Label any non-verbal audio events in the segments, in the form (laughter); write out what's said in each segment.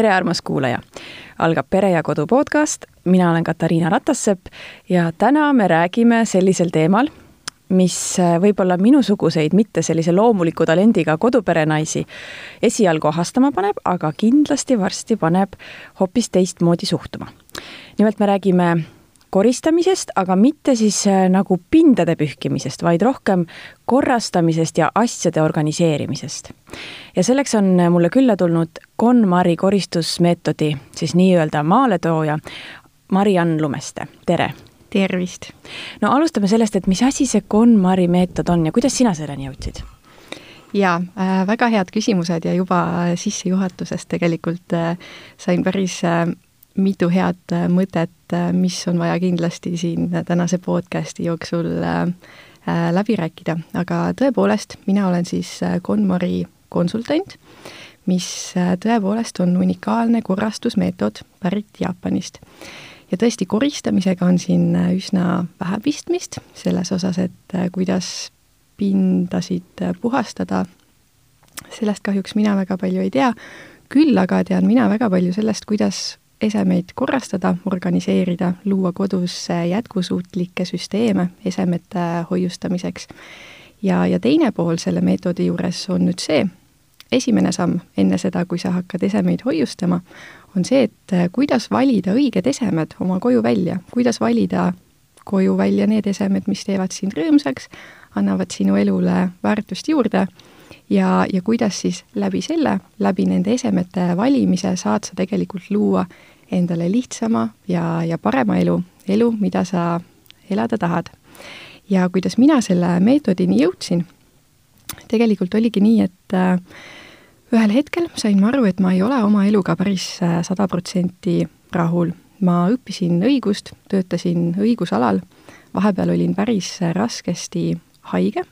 tere, armas kuulaja! algab Pere ja Kodu podcast, mina olen Katariina Ratassepp ja täna me räägime sellisel teemal, mis võib-olla minusuguseid mitte sellise loomuliku talendiga koduperenaisi esialgu ahastama paneb, aga kindlasti varsti paneb hoopis teistmoodi suhtuma. nimelt me räägime koristamisest, aga mitte siis äh, nagu pindade pühkimisest, vaid rohkem korrastamisest ja asjade organiseerimisest. ja selleks on mulle külla tulnud KonMari koristusmeetodi siis nii-öelda maaletooja Mari-Ann Lumeste, tere! tervist! no alustame sellest, et mis asi see KonMari meetod on ja kuidas sina selleni jõudsid? jaa äh,, väga head küsimused ja juba sissejuhatusest tegelikult äh, sain päris äh, mitu head äh, mõtet, äh, mis on vaja kindlasti siin tänase podcasti jooksul äh, läbi rääkida, aga tõepoolest, mina olen siis KonMari konsultant, mis tõepoolest on unikaalne korrastusmeetod pärit Jaapanist. ja tõesti, koristamisega on siin üsna vähe pistmist, selles osas, et kuidas pindasid puhastada, sellest kahjuks mina väga palju ei tea, küll aga tean mina väga palju sellest, kuidas esemeid korrastada, organiseerida, luua kodus jätkusuutlikke süsteeme esemete hoiustamiseks. ja, ja teine pool selle meetodi juures on nüüd see, esimene samm enne seda, kui sa hakkad esemeid hoiustama, on see, et kuidas valida õiged esemed oma koju välja, kuidas valida koju välja need esemed, mis teevad sind rõõmsaks, annavad sinu elule väärtust juurde. Ja, ja kuidas siis läbi selle, läbi nende esemete valimise saad sa tegelikult luua endale lihtsama ja, ja parema elu, elu, mida sa elada tahad. ja kuidas mina selle meetodini jõudsin, tegelikult oligi nii, et äh, ühel hetkel sain ma aru, et ma ei ole oma eluga päris äh, sada protsenti rahul. ma õppisin õigust, töötasin õigusalal, vahepeal olin päris äh, raskesti haige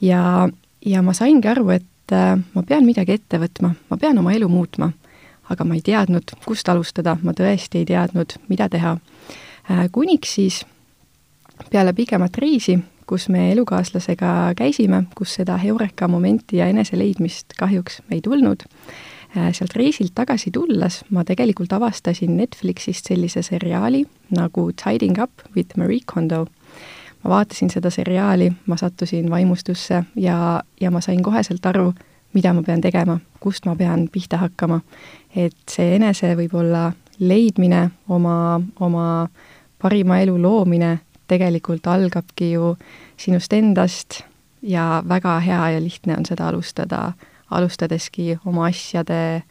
ja, ja ma saingi aru, et ma pean midagi ette võtma, ma pean oma elu muutma aga ma ei teadnud, kust alustada, ma tõesti ei teadnud, mida teha. Äh, kuniks siis peale pikemat reisi, kus me elukaaslasega käisime, kus seda heureka momenti ja eneseleidmist kahjuks ei tulnud, äh, sealt reisilt tagasi tulles ma tegelikult avastasin Netflixist sellise seriaali nagu Tidying up with Marie Kondo. ma vaatasin seda seriaali, ma sattusin vaimustusse ja, ja ma sain koheselt aru, mida ma pean tegema, kust ma pean pihta hakkama. Et see enese võib-olla leidmine, oma, oma parima elu loomine tegelikult algabki ju sinust endast ja väga hea ja lihtne on seda alustada, alustadeski oma asjade,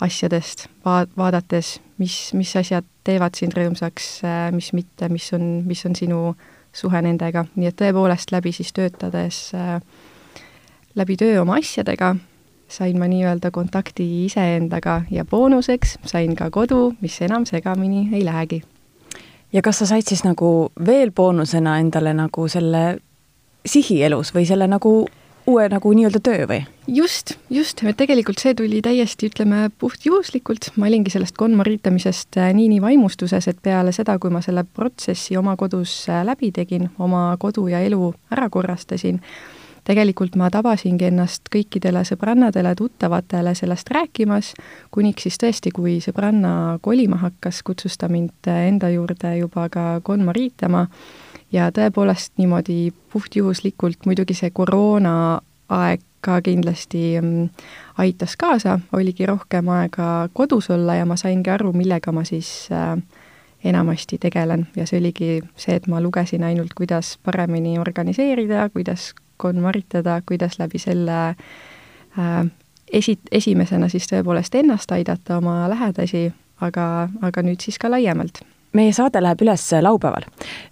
asjadest, va-, vaadates, mis, mis asjad teevad sind rõõmsaks, mis mitte, mis on, mis on sinu suhe nendega, nii et tõepoolest läbi siis töötades läbi töö oma asjadega sain ma nii-öelda kontakti iseendaga ja boonuseks sain ka kodu, mis enam segamini ei lähegi. ja kas sa said siis nagu veel boonusena endale nagu selle sihi elus või selle nagu uue nagu nii-öelda töö või? just, just, et tegelikult see tuli täiesti, ütleme, puhtjuhuslikult, ma olingi sellest konmaritamisest äh, nii, nii vaimustuses, et peale seda, kui ma selle protsessi oma kodus äh, läbi tegin, oma kodu ja elu ära korrastasin, tegelikult ma tabasingi ennast kõikidele sõbrannadele, tuttavatele sellest rääkimas, kuniks siis tõesti, kui sõbranna kolima hakkas, kutsus ta mind enda juurde juba ka konmariitama ja tõepoolest niimoodi puhtjuhuslikult, muidugi see koroonaaeg ka kindlasti mm, aitas kaasa, oligi rohkem aega kodus olla ja ma saingi aru, millega ma siis äh, enamasti tegelen. Ja see oligi see, et ma lugesin ainult, kuidas paremini organiseerida, kuidas konmaritada, kuidas läbi selle äh, esi, esimesena siis tõepoolest ennast aidata, oma lähedasi, aga, aga nüüd siis ka laiemalt meie saade läheb üles laupäeval.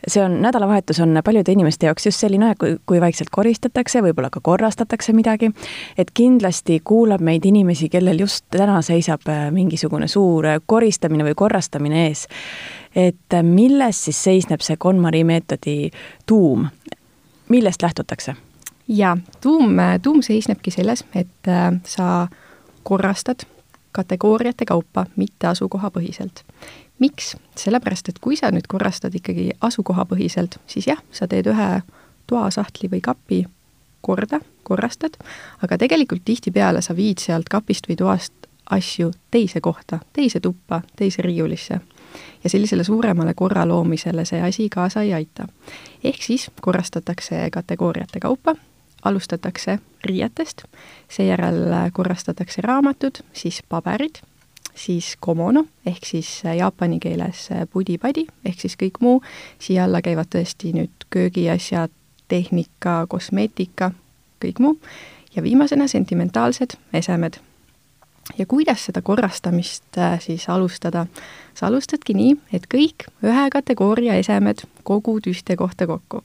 see on, nädalavahetus on paljude inimeste jaoks just selline aeg, kui, kui vaikselt koristatakse, võib-olla ka korrastatakse midagi, et kindlasti kuulab meid inimesi, kellel just täna seisab äh, mingisugune suur koristamine või korrastamine ees. et milles siis seisneb see KonMari meetodi tuum, millest lähtutakse? Jaa, tuum, tuum seisnebki selles, et äh, sa korrastad kategooriate kaupa, mitte asukohapõhiselt. miks? sellepärast, et kui sa nüüd korrastad ikkagi asukohapõhiselt, siis jah, sa teed ühe toasahtli või kapi korda, korrastad, aga tegelikult tihtipeale sa viid sealt kapist või toast asju teise kohta, teise tuppa, teise riiulisse. ja sellisele suuremale korra loomisele see asi kaasa ei aita. ehk siis korrastatakse kategooriate kaupa, alustatakse riietest, seejärel korrastatakse raamatud, siis paberid, siis komono ehk siis jaapani keeles pudi-padi ehk siis kõik muu, siia alla käivad tõesti nüüd köögiasjad, tehnika, kosmeetika, kõik muu, ja viimasena sentimentaalsed esemed ja kuidas seda korrastamist äh, siis alustada? sa alustadki nii, et kõik ühe kategooria esemed kogud ühte kohta kokku.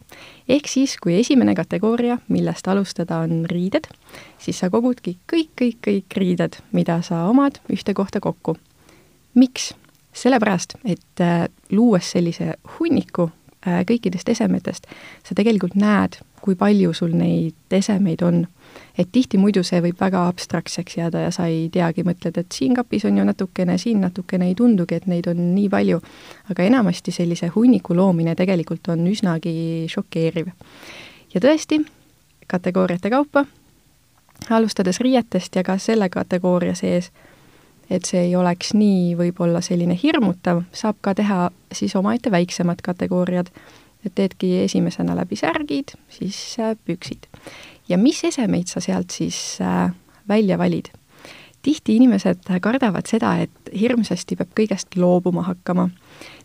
ehk siis, kui esimene kategooria, millest alustada, on riided, siis sa kogudki kõik, kõik, kõik riided, mida sa omad, ühte kohta kokku. miks? sellepärast, et äh, luues sellise hunniku kõikidest esemetest, sa tegelikult näed, kui palju sul neid esemeid on et tihti muidu see võib väga abstraktseks jääda ja sa ei teagi, mõtled, et siin kapis on ju natukene, siin natukene, ei tundugi, et neid on nii palju. aga enamasti sellise hunniku loomine tegelikult on üsnagi šokeeriv. ja tõesti, kategooriate kaupa, alustades riietest ja ka selle kategooria sees, et see ei oleks nii võib-olla selline hirmutav, saab ka teha siis omaette väiksemad kategooriad, et teedki esimesena läbi särgid, siis püksid ja mis esemeid sa sealt siis äh, välja valid? tihti inimesed kardavad seda, et hirmsasti peab kõigest loobuma hakkama.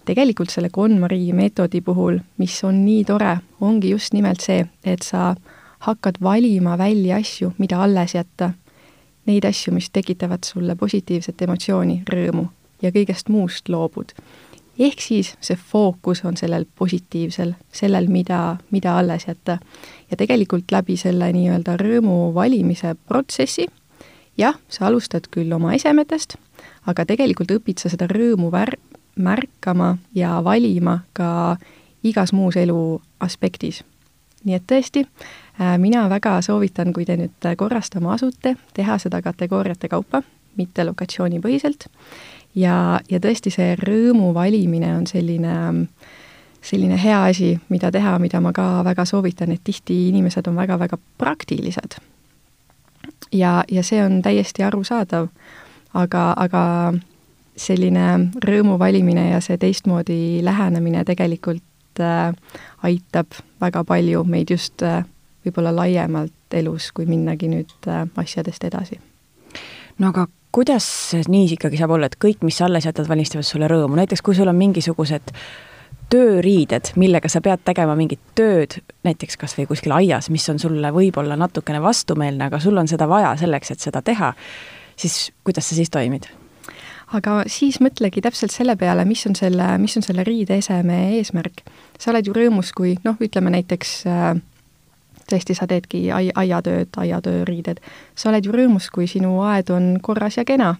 tegelikult selle KonMari meetodi puhul, mis on nii tore, ongi just nimelt see, et sa hakkad valima välja asju, mida alles jätta. Neid asju, mis tekitavad sulle positiivset emotsiooni, rõõmu ja kõigest muust loobud ehk siis see fookus on sellel positiivsel, sellel, mida, mida alles jätta. ja tegelikult läbi selle nii-öelda rõõmu valimise protsessi, jah, sa alustad küll oma esemetest, aga tegelikult õpid sa seda rõõmu vär-, märkama ja valima ka igas muus elu aspektis. nii et tõesti, mina väga soovitan, kui te nüüd korrastama asute, teha seda kategooriate kaupa, mitte lokatsioonipõhiselt ja, ja tõesti see rõõmu valimine on selline, selline hea asi, mida teha, mida ma ka väga soovitan, et tihti inimesed on väga-väga praktilised. ja, ja see on täiesti arusaadav, aga, aga selline rõõmu valimine ja see teistmoodi lähenemine tegelikult äh, aitab väga palju meid just äh, võib-olla laiemalt elus, kui minnagi nüüd äh, asjadest edasi. no aga kuidas nii ikkagi saab olla, et kõik, mis sa alles jätad, valmistavad sulle rõõmu, näiteks kui sul on mingisugused tööriided, millega sa pead tegema mingit tööd, näiteks kas või kuskil aias, mis on sulle võib-olla natukene vastumeelne, aga sul on seda vaja selleks, et seda teha, siis kuidas sa siis toimid? aga siis mõtlegi täpselt selle peale, mis on selle, mis on selle riideeseme eesmärk. sa oled ju rõõmus, kui noh, ütleme näiteks äh, tõesti, sa teedki ai-, aiatööd, aiatööriided. sa oled ju rõõmus, kui sinu aed on korras ja kena.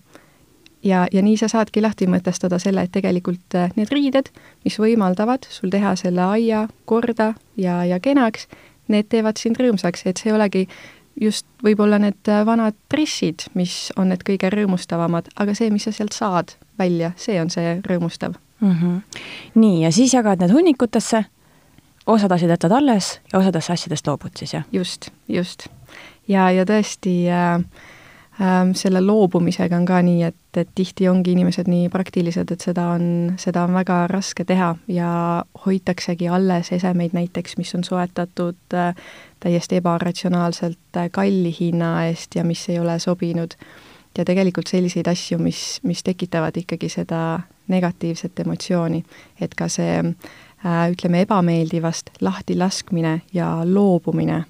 ja, ja nii sa saadki lahti mõtestada selle, et tegelikult äh, need riided, mis võimaldavad sul teha selle aia korda ja, ja kenaks, need teevad sind rõõmsaks, et see ei olegi just võib-olla need äh, vanad dressid, mis on need kõige rõõmustavamad, aga see, mis sa sealt saad välja, see on see rõõmustav mm. -hmm. nii, ja siis jagad need hunnikutesse osad asjad jätad alles ja osadest asjadest loobud siis, jah? just, just. ja, ja tõesti äh, äh, selle loobumisega on ka nii, et, et tihti ongi inimesed nii praktilised, et seda on, seda on väga raske teha ja hoitaksegi alles esemeid näiteks, mis on soetatud äh, täiesti ebaratsionaalselt äh, kalli hinna eest ja mis ei ole sobinud. ja tegelikult selliseid asju, mis, mis tekitavad ikkagi seda negatiivset emotsiooni, et ka see äh, ütleme, ebameeldivast lahtilaskmine ja loobumine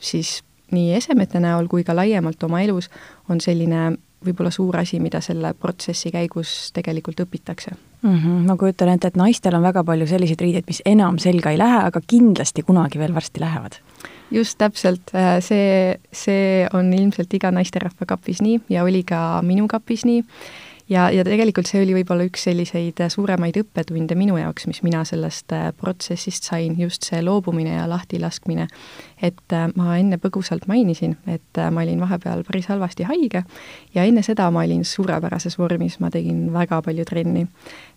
siis nii esemete näol kui ka laiemalt oma elus on selline võib-olla suur asi, mida selle protsessi käigus tegelikult õpitakse mm. -hmm. ma kujutan ette, et naistel on väga palju selliseid riideid, mis enam selga ei lähe, aga kindlasti kunagi veel varsti lähevad. just täpselt, äh, see, see on ilmselt iga naisterahva kapis nii ja oli ka minu kapis nii ja, ja tegelikult see oli võib-olla üks selliseid suuremaid õppetunde minu jaoks, mis mina sellest äh, protsessist sain, just see loobumine ja lahtilaskmine. et äh, ma enne põgusalt mainisin, et äh, ma olin vahepeal päris halvasti haige ja enne seda ma olin suurepärases vormis, ma tegin väga palju trenni.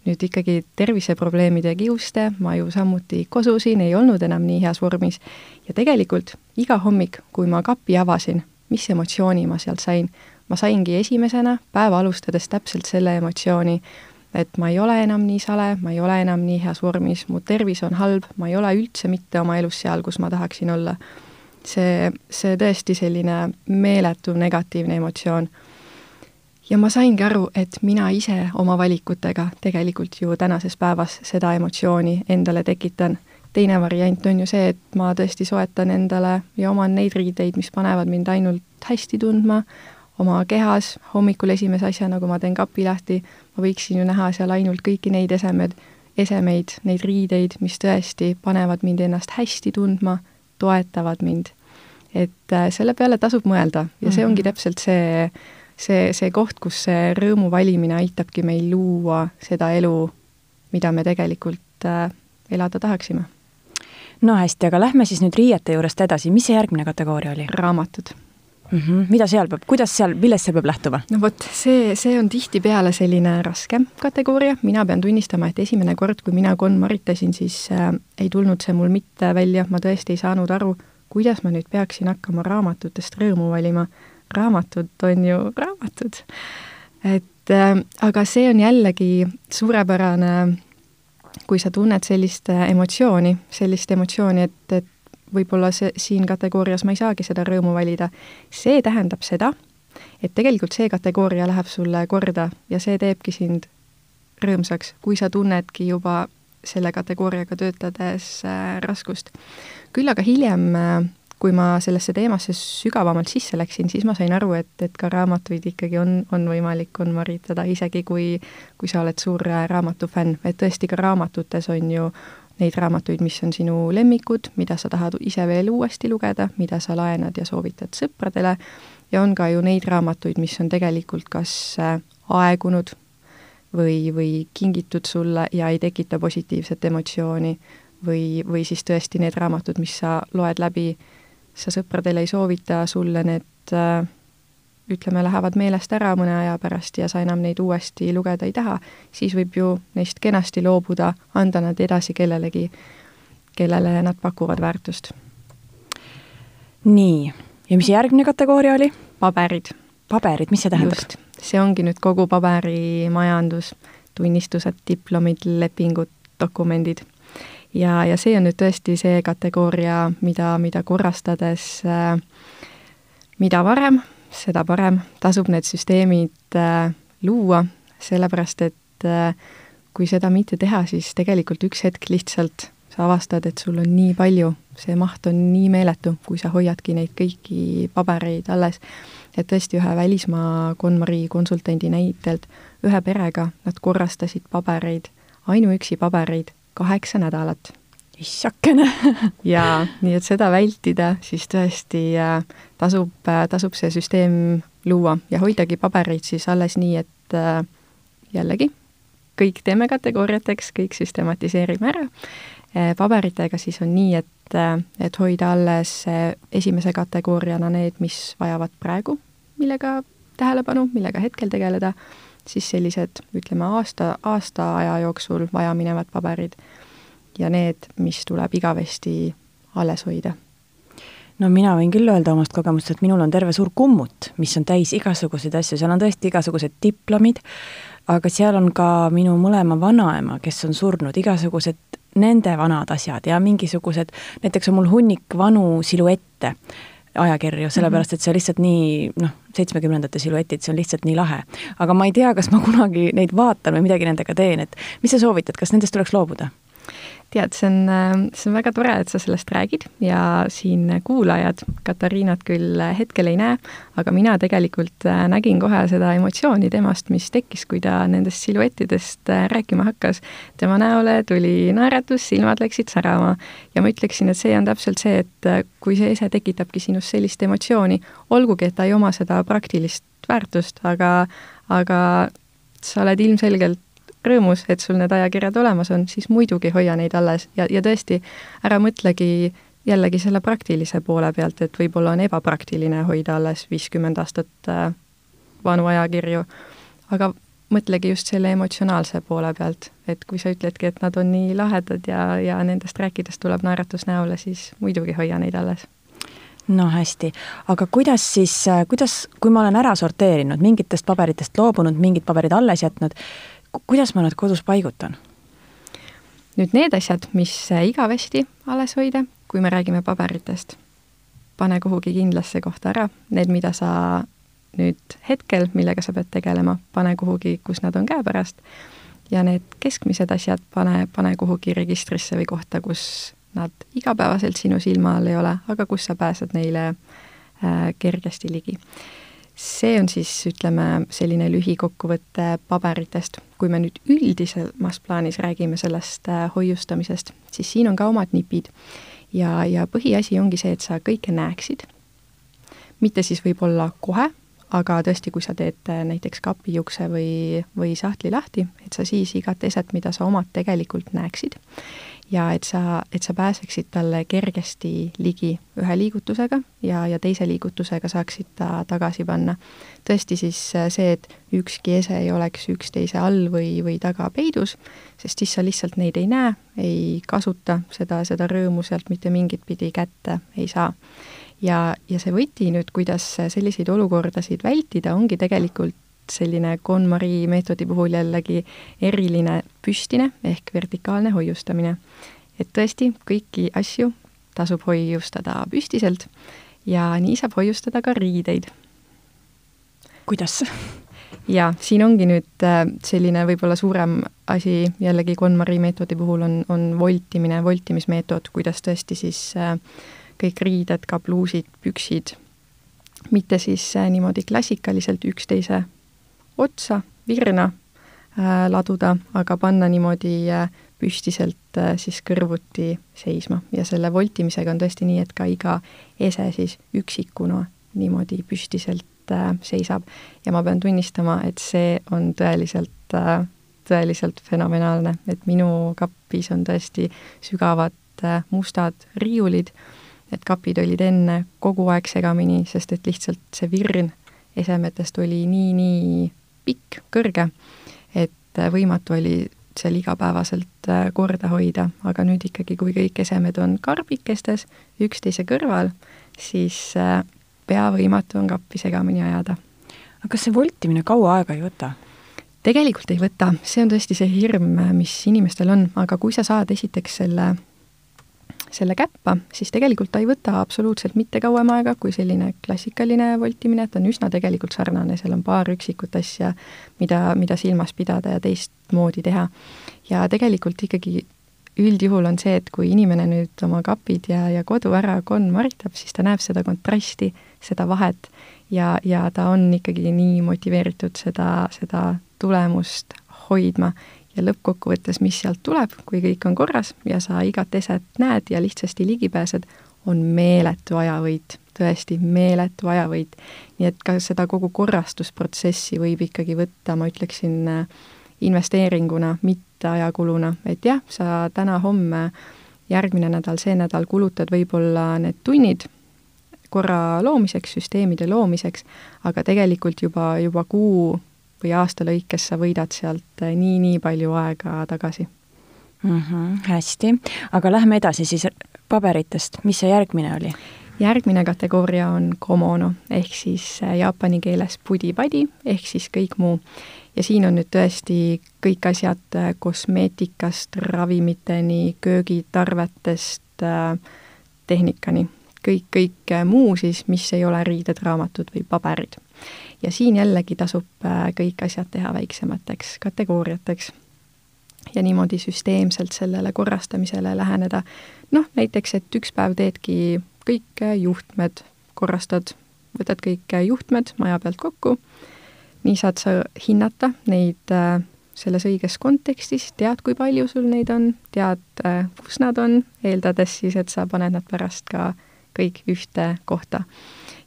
nüüd ikkagi terviseprobleemide kiuste ma ju samuti kosusin, ei olnud enam nii heas vormis ja tegelikult iga hommik, kui ma kapi avasin, mis emotsiooni ma sealt sain, ma saingi esimesena päeva alustades täpselt selle emotsiooni, et ma ei ole enam nii sale, ma ei ole enam nii heas vormis, mu tervis on halb, ma ei ole üldse mitte oma elus seal, kus ma tahaksin olla. see, see tõesti selline meeletu negatiivne emotsioon. ja ma saingi aru, et mina ise oma valikutega tegelikult ju tänases päevas seda emotsiooni endale tekitan. teine variant on ju see, et ma tõesti soetan endale ja oman neid riideid, mis panevad mind ainult hästi tundma, oma kehas, hommikul esimese asjana, kui ma teen kapi lahti, ma võiksin ju näha seal ainult kõiki neid esemed, esemeid, neid riideid, mis tõesti panevad mind ennast hästi tundma, toetavad mind. et äh, selle peale tasub mõelda ja see ongi mhm. täpselt see, see, see koht, kus see rõõmu valimine aitabki meil luua seda elu, mida me tegelikult äh, elada tahaksime. no hästi, aga lähme siis nüüd riiete juurest edasi, mis see järgmine kategooria oli? raamatud mm. -hmm. mida seal peab, kuidas seal, millest seal peab lähtuma? no vot, see, see on tihtipeale selline raskem kategooria, mina pean tunnistama, et esimene kord, kui mina konmaritasin, siis äh, ei tulnud see mul mitte välja, ma tõesti ei saanud aru, kuidas ma nüüd peaksin hakkama raamatutest rõõmu valima. raamatud on ju raamatud. et äh, aga see on jällegi suurepärane kui sa tunned sellist äh, emotsiooni, sellist emotsiooni, et, et võib-olla see, siin kategoorias ma ei saagi seda rõõmu valida. see tähendab seda, et tegelikult see kategooria läheb sulle korda ja see teebki sind rõõmsaks, kui sa tunnedki juba selle kategooriaga töötades äh, raskust. küll aga hiljem äh, kui ma sellesse teemasse sügavamalt sisse läksin, siis ma sain aru, et, et ka raamatuid ikkagi on, on võimalik konvaritada, isegi kui, kui sa oled suur äh, raamatufänn, et tõesti ka raamatutes on ju neid raamatuid, mis on sinu lemmikud, mida sa tahad ise veel uuesti lugeda, mida sa laenad ja soovitad sõpradele, ja on ka ju neid raamatuid, mis on tegelikult kas äh, aegunud või, või kingitud sulle ja ei tekita positiivset emotsiooni või, või siis tõesti need raamatud, mis sa loed läbi, sa sõpradele ei soovita, sulle need äh, ütleme, lähevad meelest ära mõne aja pärast ja sa enam neid uuesti lugeda ei taha, siis võib ju neist kenasti loobuda, anda nad edasi kellelegi, kellele nad pakuvad väärtust. nii, ja mis järgmine kategooria oli? paberid. paberid, mis see tähendab? see ongi nüüd kogu paberimajandus, tunnistused, diplomid, lepingud, dokumendid. ja, ja see on nüüd tõesti see kategooria, mida, mida korrastades äh, mida varem seda parem. Tasub need süsteemid äh, luua, sellepärast et äh, kui seda mitte teha, siis tegelikult üks hetk lihtsalt sa avastad, et sul on nii palju, see maht on nii meeletu, kui sa hoiadki neid kõiki pabereid alles. et tõesti ühe välismaa KonMari konsultandi näitelt, ühe perega nad korrastasid pabereid, ainuüksi pabereid, kaheksa nädalat issakene (laughs) jaa, nii et seda vältida, siis tõesti äh, tasub, äh, tasub see süsteem luua ja hoidagi pabereid siis alles nii, et äh, jällegi, kõik teeme kategooriateks, kõik süstematiseerime ära. paberitega siis on nii, et, et hoida alles esimese kategooriana need, mis vajavad praegu, millega tähelepanu, millega hetkel tegeleda, siis sellised, ütleme, aasta, aasta aja jooksul vajaminevad paberid ja need, mis tuleb igavesti alles hoida no mina võin küll öelda omast kogemust, et minul on terve suur kummut, mis on täis igasuguseid asju, seal on tõesti igasugused diplomid, aga seal on ka minu mõlema vanaema, kes on surnud, igasugused nende vanad asjad ja mingisugused, näiteks on mul hunnik vanu siluette, ajakirju, sellepärast et see on lihtsalt nii noh, seitsmekümnendate siluetid, see on lihtsalt nii lahe. aga ma ei tea, kas ma kunagi neid vaatan või midagi nendega teen, et mis sa soovitad, kas nendest tuleks loobuda? Tead, see on, äh, see on väga tore, et sa sellest räägid ja siin kuulajad Katariinat küll hetkel ei näe, aga mina tegelikult äh, nägin kohe seda emotsiooni temast, mis tekkis, kui ta nendest siluettidest äh, rääkima hakkas. tema näole tuli naeratus, silmad läksid särama ja ma ütleksin, et see on täpselt see, et kui see ese tekitabki sinus sellist emotsiooni, olgugi et ta ei oma seda praktilist väärtust, aga, aga sa oled ilmselgelt rõõmus, et sul need ajakirjad olemas on, siis muidugi hoia neid alles ja, ja tõesti, ära mõtlegi jällegi selle praktilise poole pealt, et võib-olla on ebapraktiline hoida alles viiskümmend aastat äh, vanu ajakirju, aga mõtlegi just selle emotsionaalse poole pealt, et kui sa ütledki, et nad on nii lahedad ja, ja nendest rääkides tuleb naeratus näole, siis muidugi hoia neid alles. No hästi, aga kuidas siis, kuidas, kui ma olen ära sorteerinud, mingitest paberitest loobunud, mingid paberid alles jätnud, kuidas ma nad kodus paigutan? nüüd need asjad, mis igavesti alles hoida, kui me räägime paberitest, pane kuhugi kindlasse kohta ära, need, mida sa nüüd hetkel, millega sa pead tegelema, pane kuhugi, kus nad on käepärast ja need keskmised asjad pane, pane kuhugi registrisse või kohta, kus nad igapäevaselt sinu silma all ei ole, aga kus sa pääsed neile äh, kergesti ligi. See on siis, ütleme, selline lühikokkuvõte paberitest. kui me nüüd üldisemas plaanis räägime sellest äh, hoiustamisest, siis siin on ka omad nipid. ja, ja põhiasi ongi see, et sa kõike näeksid, mitte siis võib-olla kohe, aga tõesti, kui sa teed äh, näiteks kapiukse või, või sahtli lahti, et sa siis igat eset, mida sa omad, tegelikult näeksid ja et sa, et sa pääseksid talle kergesti ligi ühe liigutusega ja, ja teise liigutusega saaksid ta tagasi panna. tõesti siis äh, see, et ükski ese ei oleks üksteise all või, või taga peidus, sest siis sa lihtsalt neid ei näe, ei kasuta seda, seda rõõmu sealt mitte mingit pidi kätte ei saa. ja, ja see võti nüüd, kuidas selliseid olukordasid vältida, ongi tegelikult selline KonMari meetodi puhul jällegi eriline püstine ehk vertikaalne hoiustamine. et tõesti, kõiki asju tasub hoiustada püstiselt ja nii saab hoiustada ka riideid. kuidas? jaa, siin ongi nüüd äh, selline võib-olla suurem asi jällegi KonMari meetodi puhul on, on voltimine, voltimismeetod, kuidas tõesti siis äh, kõik riided, kabluusid, püksid, mitte siis äh, niimoodi klassikaliselt üksteise otsa, virna äh, laduda, aga panna niimoodi äh, püstiselt äh, siis kõrvuti seisma ja selle voltimisega on tõesti nii, et ka iga ese siis üksikuna niimoodi püstiselt äh, seisab. ja ma pean tunnistama, et see on tõeliselt äh,, tõeliselt fenomenaalne, et minu kapis on tõesti sügavad äh, mustad riiulid, et kapid olid enne kogu aeg segamini, sest et lihtsalt see virn esemetest oli nii, nii pikk, kõrge, et äh, võimatu oli seal igapäevaselt äh, korda hoida, aga nüüd ikkagi, kui kõik esemed on karbikestes üksteise kõrval, siis äh, pea võimatu on kappi segamini ajada. aga kas see voltimine kaua aega ei võta? tegelikult ei võta, see on tõesti see hirm, mis inimestel on, aga kui sa saad esiteks selle selle käppa, siis tegelikult ta ei võta absoluutselt mitte kauem aega kui selline klassikaline voltimine, ta on üsna tegelikult sarnane, seal on paar üksikut asja, mida, mida silmas pidada ja teistmoodi teha. ja tegelikult ikkagi üldjuhul on see, et kui inimene nüüd oma kapid ja, ja kodu ära konmaritab, siis ta näeb seda kontrasti, seda vahet ja, ja ta on ikkagi nii motiveeritud seda, seda tulemust hoidma ja lõppkokkuvõttes, mis sealt tuleb, kui kõik on korras ja sa igat eset näed ja lihtsasti ligi pääsed, on meeletu ajavõit, tõesti meeletu ajavõit. nii et ka seda kogu korrastusprotsessi võib ikkagi võtta, ma ütleksin, investeeringuna, mitte ajakuluna, et jah, sa täna-homme, järgmine nädal, see nädal kulutad võib-olla need tunnid korra loomiseks, süsteemide loomiseks, aga tegelikult juba, juba kuu või aasta lõikes sa võidad sealt nii-nii eh, palju aega tagasi mm. -hmm, hästi, aga lähme edasi siis paberitest, mis see järgmine oli? järgmine kategooria on komono ehk siis eh, jaapani keeles pudi-padi ehk siis kõik muu. ja siin on nüüd tõesti kõik asjad eh, kosmeetikast ravimiteni, köögitarvetest tehnikani, kõik, kõik muu siis, mis ei ole riided, raamatud või paberid ja siin jällegi tasub äh, kõik asjad teha väiksemateks kategooriateks ja niimoodi süsteemselt sellele korrastamisele läheneda. noh, näiteks, et üks päev teedki kõik juhtmed, korrastad, võtad kõik juhtmed maja pealt kokku, nii saad sa hinnata neid äh, selles õiges kontekstis, tead, kui palju sul neid on, tead, äh, kus nad on, eeldades siis, et sa paned nad pärast ka kõik ühte kohta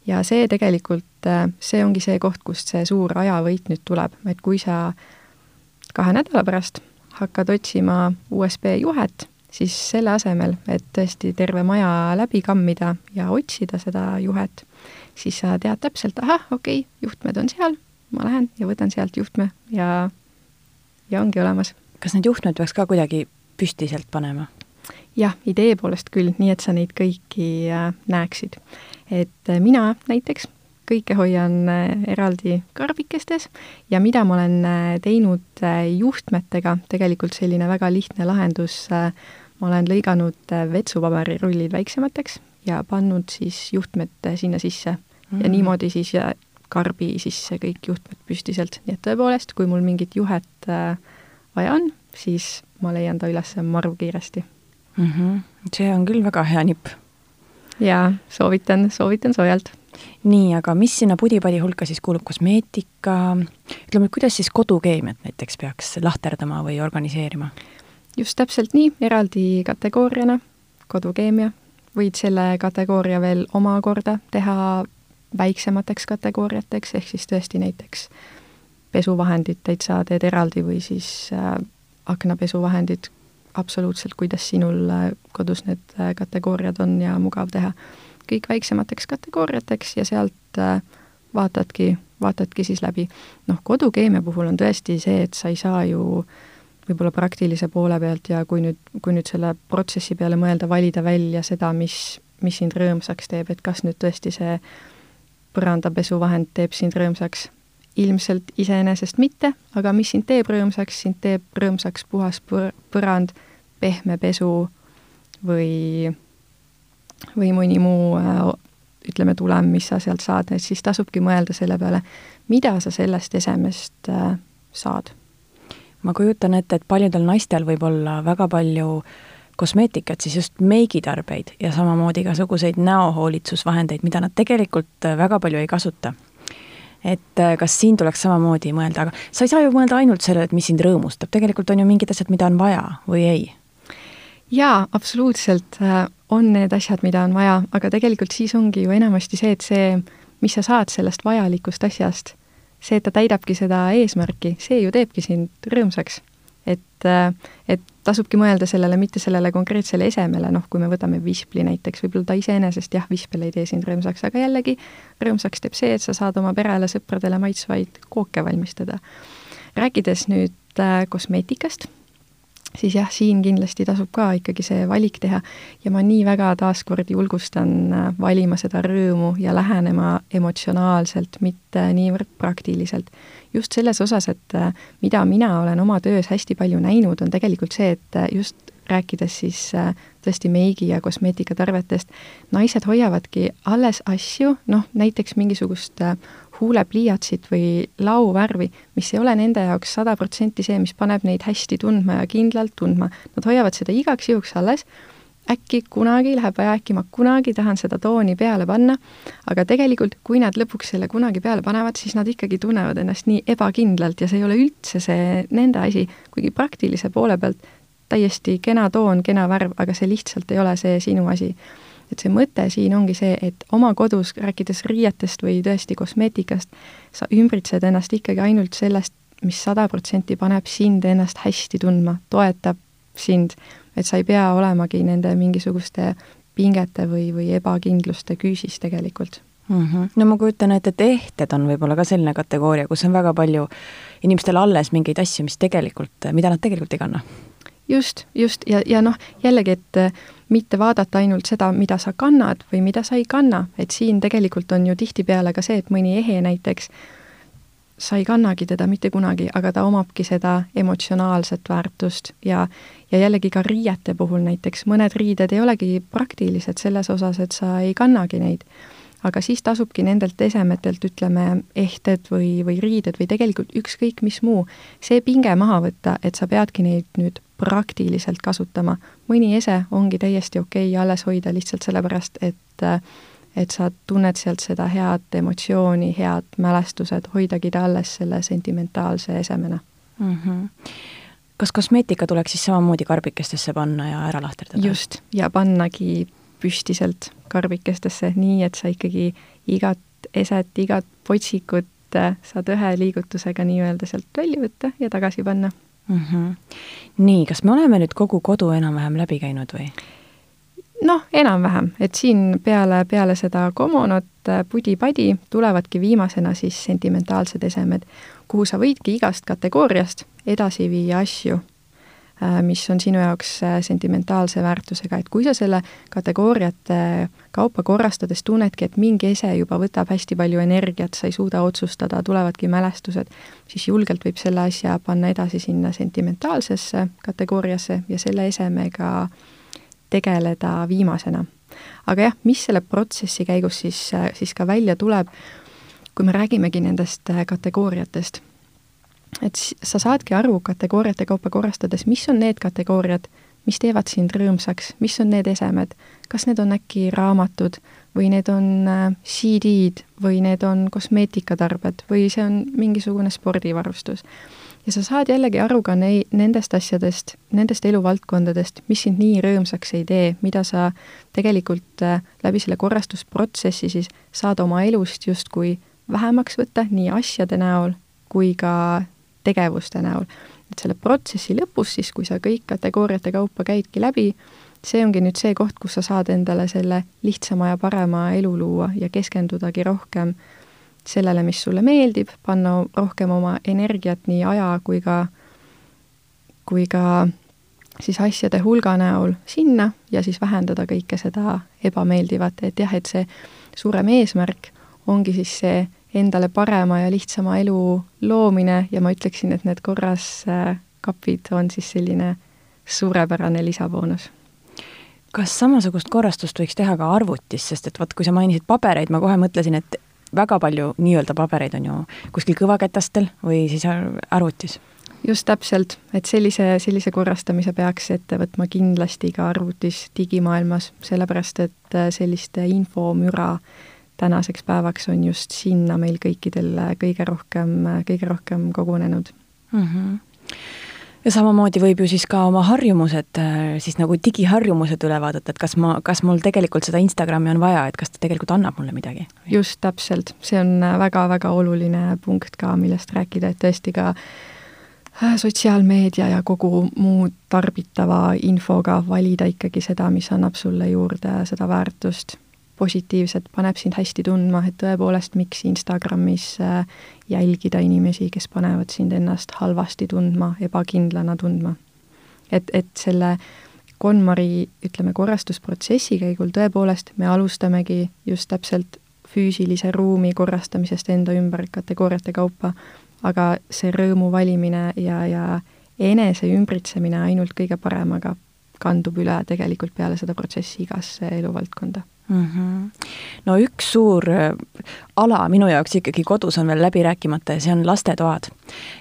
ja see tegelikult, äh, see ongi see koht, kust see suur ajavõit nüüd tuleb, et kui sa kahe nädala pärast hakkad otsima USB juhet, siis selle asemel, et tõesti terve maja läbi kammida ja otsida seda juhet, siis sa tead täpselt, ahah, okei okay,, juhtmed on seal, ma lähen ja võtan sealt juhtme ja, ja ongi olemas. kas need juhtmed peaks ka kuidagi püstiselt panema? jah, idee poolest küll, nii et sa neid kõiki äh, näeksid. et äh, mina näiteks kõike hoian äh, eraldi karbikestes ja mida ma olen teinud juhtmetega, tegelikult selline väga lihtne lahendus, ma olen lõiganud vetsupaberirullid väiksemateks ja pannud siis juhtmed sinna sisse mm ja niimoodi siis karbi sisse kõik juhtmed püstiselt, nii et tõepoolest, kui mul mingit juhet vaja on, siis ma leian ta üles maru kiiresti mm. -hmm. see on küll väga hea nipp. jaa, soovitan, soovitan soojalt. Nii, aga mis sinna pudipadi hulka siis kuulub, kosmeetika, ütleme, kuidas siis kodukeemiat näiteks peaks lahterdama või organiseerima? just täpselt nii, eraldi kategooriana, kodukeemia, võid selle kategooria veel omakorda teha väiksemateks kategooriateks, ehk siis tõesti näiteks pesuvahendid täitsa teed eraldi või siis äh, aknapesuvahendid absoluutselt, kuidas sinul äh, kodus need äh, kategooriad on ja mugav teha. Kõik väiksemateks kategooriateks ja sealt äh, vaatadki, vaatadki siis läbi. noh, kodukeemia puhul on tõesti see, et sa ei saa ju võib-olla praktilise poole pealt ja kui nüüd, kui nüüd selle protsessi peale mõelda, valida välja seda, mis, mis sind rõõmsaks teeb, et kas nüüd tõesti see põrandapesuvahend teeb sind rõõmsaks ilmselt iseenesest mitte, aga mis sind teeb rõõmsaks, sind teeb rõõmsaks puhas põr-, põrand, pehme pesu või, või mõni muu äh, ütleme, tulem, mis sa sealt saad, et siis tasubki mõelda selle peale, mida sa sellest esemest äh, saad. ma kujutan ette, et paljudel naistel võib olla väga palju kosmeetikat, siis just meigitarbeid ja samamoodi igasuguseid näohoolitsusvahendeid, mida nad tegelikult äh, väga palju ei kasuta et kas siin tuleks samamoodi mõelda, aga sa ei saa ju mõelda ainult sellele, et mis sind rõõmustab, tegelikult on ju mingid asjad, mida on vaja või ei? Jaa, absoluutselt äh, on need asjad, mida on vaja, aga tegelikult siis ongi ju enamasti see, et see, mis sa saad sellest vajalikust asjast, see, et ta täidabki seda eesmärki, see ju teebki sind rõõmsaks et, äh, et tasubki mõelda sellele, mitte sellele konkreetsele esemele, noh, kui me võtame vispli näiteks, võib-olla ta iseenesest jah, vispel ei tee sind rõõmsaks, aga jällegi rõõmsaks teeb see, et sa saad oma perele, sõpradele maitsvaid kooke valmistada. rääkides nüüd äh, kosmeetikast siis jah, siin kindlasti tasub ka ikkagi see valik teha ja ma nii väga taaskord julgustan äh, valima seda rõõmu ja lähenema emotsionaalselt, mitte niivõrd praktiliselt. just selles osas, et äh, mida mina olen oma töös hästi palju näinud, on tegelikult see, et äh, just rääkides siis tõesti meigi ja kosmeetikatarvetest, naised hoiavadki alles asju, noh näiteks mingisugust huulepliiatsit või lauvärvi, mis ei ole nende jaoks sada protsenti see, mis paneb neid hästi tundma ja kindlalt tundma. Nad hoiavad seda igaks juhuks alles, äkki kunagi läheb vaja, äkki ma kunagi tahan seda tooni peale panna, aga tegelikult, kui nad lõpuks selle kunagi peale panevad, siis nad ikkagi tunnevad ennast nii ebakindlalt ja see ei ole üldse see nende asi, kuigi praktilise poole pealt täiesti kena toon, kena värv, aga see lihtsalt ei ole see sinu asi et see mõte siin ongi see, et oma kodus, rääkides riietest või tõesti kosmeetikast, sa ümbritsed ennast ikkagi ainult sellest, mis sada protsenti paneb sind ennast hästi tundma, toetab sind, et sa ei pea olemagi nende mingisuguste pingete või, või ebakindluste küüsis tegelikult mm. -hmm. no ma kujutan ette, et ehted on võib-olla ka selline kategooria, kus on väga palju inimestel alles mingeid asju, mis tegelikult, mida nad tegelikult ei kanna just, just, ja, ja noh, jällegi, et äh, mitte vaadata ainult seda, mida sa kannad või mida sa ei kanna, et siin tegelikult on ju tihtipeale ka see, et mõni ehe näiteks, sa ei kannagi teda mitte kunagi, aga ta omabki seda emotsionaalset väärtust. Ja ja jällegi ka riiete puhul näiteks, mõned riided ei olegi praktilised selles osas, et sa ei kannagi neid aga siis tasubki nendelt esemetelt, ütleme, ehted või, või riided või tegelikult ükskõik mis muu, see pinge maha võtta, et sa peadki neid nüüd praktiliselt kasutama. mõni ese ongi täiesti okei okay alles hoida lihtsalt sellepärast, et et sa tunned sealt seda head emotsiooni, head mälestused, hoidagi ta alles selle sentimentaalse esemena mm. -hmm kas kosmeetika tuleks siis samamoodi karbikestesse panna ja ära lahterdada? just, ja pannagi püstiselt karbikestesse, nii et sa ikkagi igat eset, igat potsikut äh, saad ühe liigutusega nii-öelda sealt välja võtta ja tagasi panna mm. -hmm. nii, kas me oleme nüüd kogu kodu enam-vähem läbi käinud või? noh, enam-vähem, et siin peale, peale seda komonot äh, pudi-padi tulevadki viimasena siis sentimentaalsed esemed, kuhu sa võidki igast kategooriast edasi viia asju mis on sinu jaoks äh, sentimentaalse väärtusega, et kui sa selle kategooriate kaupa korrastades tunnedki, et mingi ese juba võtab hästi palju energiat, sa ei suuda otsustada, tulevadki mälestused, siis julgelt võib selle asja panna edasi sinna sentimentaalsesse kategooriasse ja selle esemega tegeleda viimasena. aga jah, mis selle protsessi käigus siis, siis ka välja tuleb, kui me räägimegi nendest kategooriatest et sa saadki aru kategooriate kaupa korrastades, mis on need kategooriad, mis teevad sind rõõmsaks, mis on need esemed, kas need on äkki raamatud või need on äh, CD-d või need on kosmeetikatarbed või see on mingisugune spordivarustus. ja sa saad jällegi aru ka nei-, nendest asjadest, nendest eluvaldkondadest, mis sind nii rõõmsaks ei tee, mida sa tegelikult äh, läbi selle korrastusprotsessi siis saad oma elust justkui vähemaks võtta nii asjade näol kui ka tegevuste näol. et selle protsessi lõpus siis, kui sa kõik kategooriate kaupa käidki läbi, see ongi nüüd see koht, kus sa saad endale selle lihtsama ja parema elu luua ja keskendudagi rohkem sellele, mis sulle meeldib, panna rohkem oma energiat nii aja kui ka, kui ka siis asjade hulga näol sinna ja siis vähendada kõike seda ebameeldivat, et jah, et see suurem eesmärk ongi siis see endale parema ja lihtsama elu loomine ja ma ütleksin, et need korras äh, kapid on siis selline suurepärane lisaboonus. kas samasugust korrastust võiks teha ka arvutis, sest et vot, kui sa mainisid pabereid, ma kohe mõtlesin, et väga palju nii-öelda pabereid on ju kuskil kõvaketastel või siis arvutis? just täpselt, et sellise, sellise korrastamise peaks ette võtma kindlasti ka arvutis digimaailmas, sellepärast et äh, sellist infomüra äh, tänaseks päevaks on just sinna meil kõikidel kõige rohkem, kõige rohkem kogunenud mm. -hmm ja samamoodi võib ju siis ka oma harjumused, siis nagu digiharjumused üle vaadata, et kas ma, kas mul tegelikult seda Instagrami on vaja, et kas ta tegelikult annab mulle midagi? just, täpselt, see on väga-väga oluline punkt ka, millest rääkida, et tõesti ka äh, sotsiaalmeedia ja kogu muu tarbitava infoga valida ikkagi seda, mis annab sulle juurde seda väärtust positiivset, paneb sind hästi tundma, et tõepoolest, miks Instagramis äh, jälgida inimesi, kes panevad sind ennast halvasti tundma, ebakindlana tundma. et, et selle KonMari, ütleme, korrastusprotsessi käigul tõepoolest me alustamegi just täpselt füüsilise ruumi korrastamisest enda ümber kategooriate kaupa, aga see rõõmu valimine ja, ja enese ümbritsemine ainult kõige paremaga kandub üle tegelikult peale seda protsessi igasse eluvaldkonda mm. -hmm. no üks suur äh, ala minu jaoks ikkagi kodus on veel läbi rääkimata ja see on lastetoad.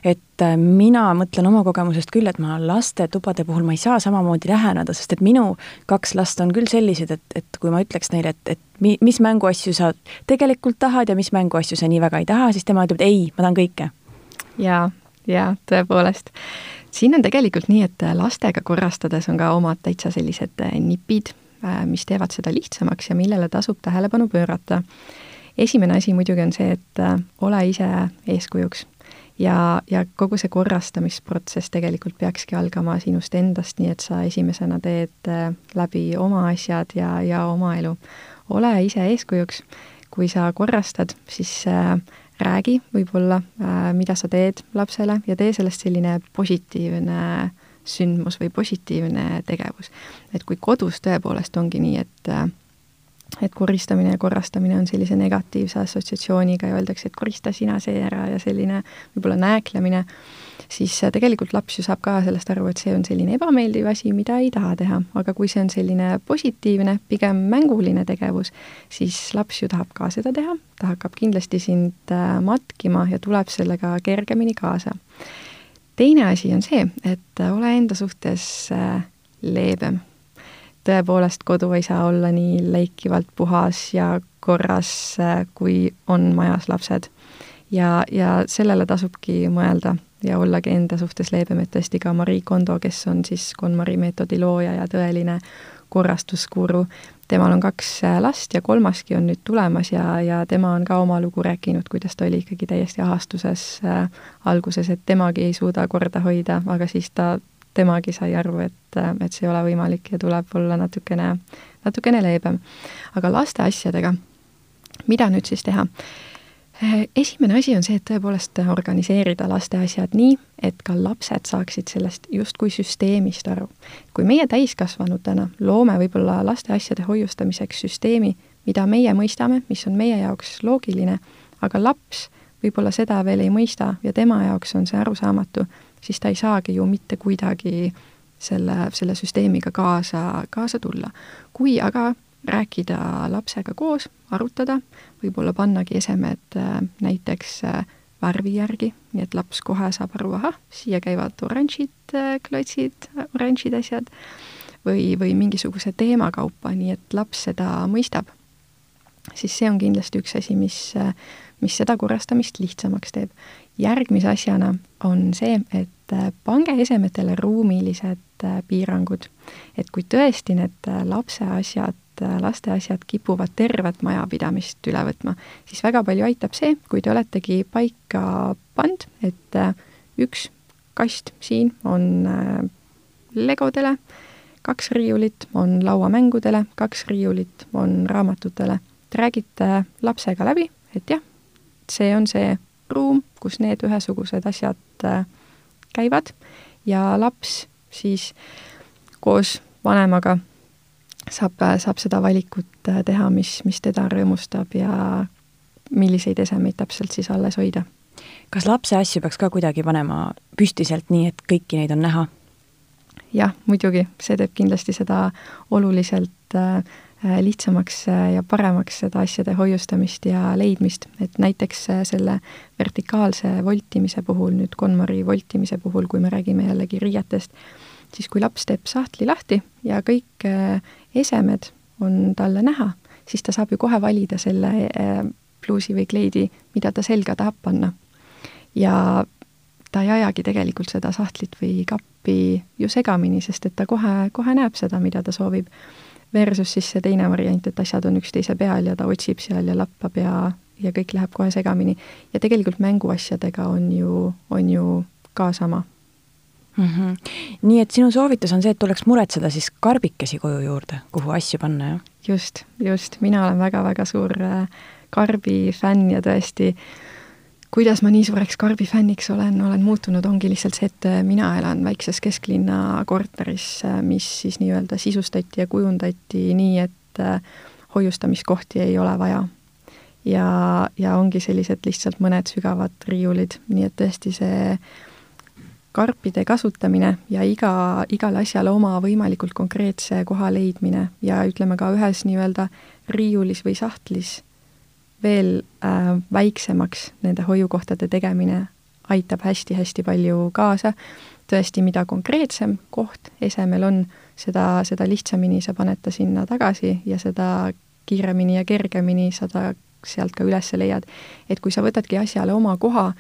et äh, mina mõtlen oma kogemusest küll, et ma lastetubade puhul ma ei saa samamoodi läheneda, sest et minu kaks last on küll sellised, et, et kui ma ütleks neile, et, et mi, mis mänguasju sa tegelikult tahad ja mis mänguasju sa nii väga ei taha, siis tema ütleb, et ei, ma tahan kõike. jaa, jaa, tõepoolest siin on tegelikult nii, et lastega korrastades on ka omad täitsa sellised nipid Äh, mis teevad seda lihtsamaks ja millele tasub tähelepanu pöörata. esimene asi muidugi on see, et äh, ole ise eeskujuks ja, ja kogu see korrastamisprotsess tegelikult peakski algama sinust endast, nii et sa esimesena teed äh, läbi oma asjad ja, ja oma elu. ole ise eeskujuks, kui sa korrastad, siis äh, räägi võib-olla äh,, mida sa teed lapsele ja tee sellest selline positiivne äh, sündmus või positiivne tegevus. et kui kodus tõepoolest ongi nii, et et koristamine ja korrastamine on sellise negatiivse assotsiatsiooniga ja öeldakse, et korista sina see ära ja selline võib-olla nääklemine, siis tegelikult laps ju saab ka sellest aru, et see on selline ebameeldiv asi, mida ei taha teha, aga kui see on selline positiivne, pigem mänguline tegevus, siis laps ju tahab ka seda teha, ta hakkab kindlasti sind äh, matkima ja tuleb sellega kergemini kaasa teine asi on see, et ole enda suhtes äh, leebem. tõepoolest, kodu ei saa olla nii leikivalt puhas ja korras, äh, kui on majas lapsed. ja, ja sellele tasubki mõelda ja ollagi enda suhtes leebem, et tõesti ka Marie Kondo, kes on siis KonMari meetodi looja ja tõeline korrastuskuru, temal on kaks äh, last ja kolmaski on nüüd tulemas ja, ja tema on ka oma lugu rääkinud, kuidas ta oli ikkagi täiesti ahastuses äh, alguses, et temagi ei suuda korda hoida, aga siis ta, temagi sai aru, et, äh, et see ei ole võimalik ja tuleb olla natukene, natukene leebem. aga laste asjadega, mida nüüd siis teha? Esimene asi on see, et tõepoolest organiseerida laste asjad nii, et ka lapsed saaksid sellest justkui süsteemist aru. kui meie täiskasvanutena loome võib-olla laste asjade hoiustamiseks süsteemi, mida meie mõistame, mis on meie jaoks loogiline, aga laps võib-olla seda veel ei mõista ja tema jaoks on see arusaamatu, siis ta ei saagi ju mitte kuidagi selle, selle süsteemiga kaasa, kaasa tulla. kui aga rääkida lapsega koos, arutada, võib-olla pannagi esemed äh, näiteks äh, värvi järgi, nii et laps kohe saab aru, ahah, siia käivad oranžid äh, klotsid, oranžid asjad, või, või mingisuguse teema kaupa, nii et laps seda mõistab. siis see on kindlasti üks asi, mis, mis seda korrastamist lihtsamaks teeb. järgmise asjana on see, et pange esemetele ruumilised piirangud. et kui tõesti need lapse asjad et laste asjad kipuvad tervet majapidamist üle võtma, siis väga palju aitab see, kui te oletegi paika pannud, et äh, üks kast siin on äh, legodele, kaks riiulit on lauamängudele, kaks riiulit on raamatutele. Te räägite lapsega läbi, et jah, see on see ruum, kus need ühesugused asjad äh, käivad ja laps siis koos vanemaga saab, saab seda valikut äh, teha, mis, mis teda rõõmustab ja milliseid esemeid täpselt siis alles hoida. kas lapse asju peaks ka kuidagi panema püstiselt nii, et kõiki neid on näha? jah, muidugi, see teeb kindlasti seda oluliselt äh, äh lihtsamaks äh, ja paremaks seda asjade hoiustamist ja leidmist, et näiteks selle vertikaalse voltimise puhul, nüüd KonMari voltimise puhul, kui me räägime jällegi riietest, siis kui laps teeb sahtli lahti ja kõik esemed on talle näha, siis ta saab ju kohe valida selle pluusi või kleidi, mida ta selga tahab panna. ja ta ei ajagi tegelikult seda sahtlit või kappi ju segamini, sest et ta kohe, kohe näeb seda, mida ta soovib. Versus siis see teine variant, et asjad on üksteise peal ja ta otsib seal ja lappab ja, ja kõik läheb kohe segamini. ja tegelikult mänguasjadega on ju, on ju ka sama mm. -hmm. nii et sinu soovitus on see, et tuleks muretseda siis karbikesi koju juurde, kuhu asju panna, jah? just, just, mina olen väga-väga suur äh, karbi fänn ja tõesti, kuidas ma nii suureks karbi fänniks olen, olen muutunud, ongi lihtsalt see, et äh, mina elan väikses kesklinna korteris, äh, mis siis nii-öelda sisustati ja kujundati nii, et hoiustamiskohti ei ole vaja. ja, ja ongi sellised lihtsalt mõned sügavad riiulid, nii et tõesti see karpide kasutamine ja iga, igale asjale oma võimalikult konkreetse koha leidmine ja ütleme ka ühes nii-öelda riiulis või sahtlis veel äh, väiksemaks nende hoiukohtade tegemine aitab hästi-hästi palju kaasa. tõesti, mida konkreetsem koht esemel on, seda, seda lihtsamini sa paned ta sinna tagasi ja seda kiiremini ja kergemini sa ta sealt ka üles leiad. et kui sa võtadki asjale oma koha,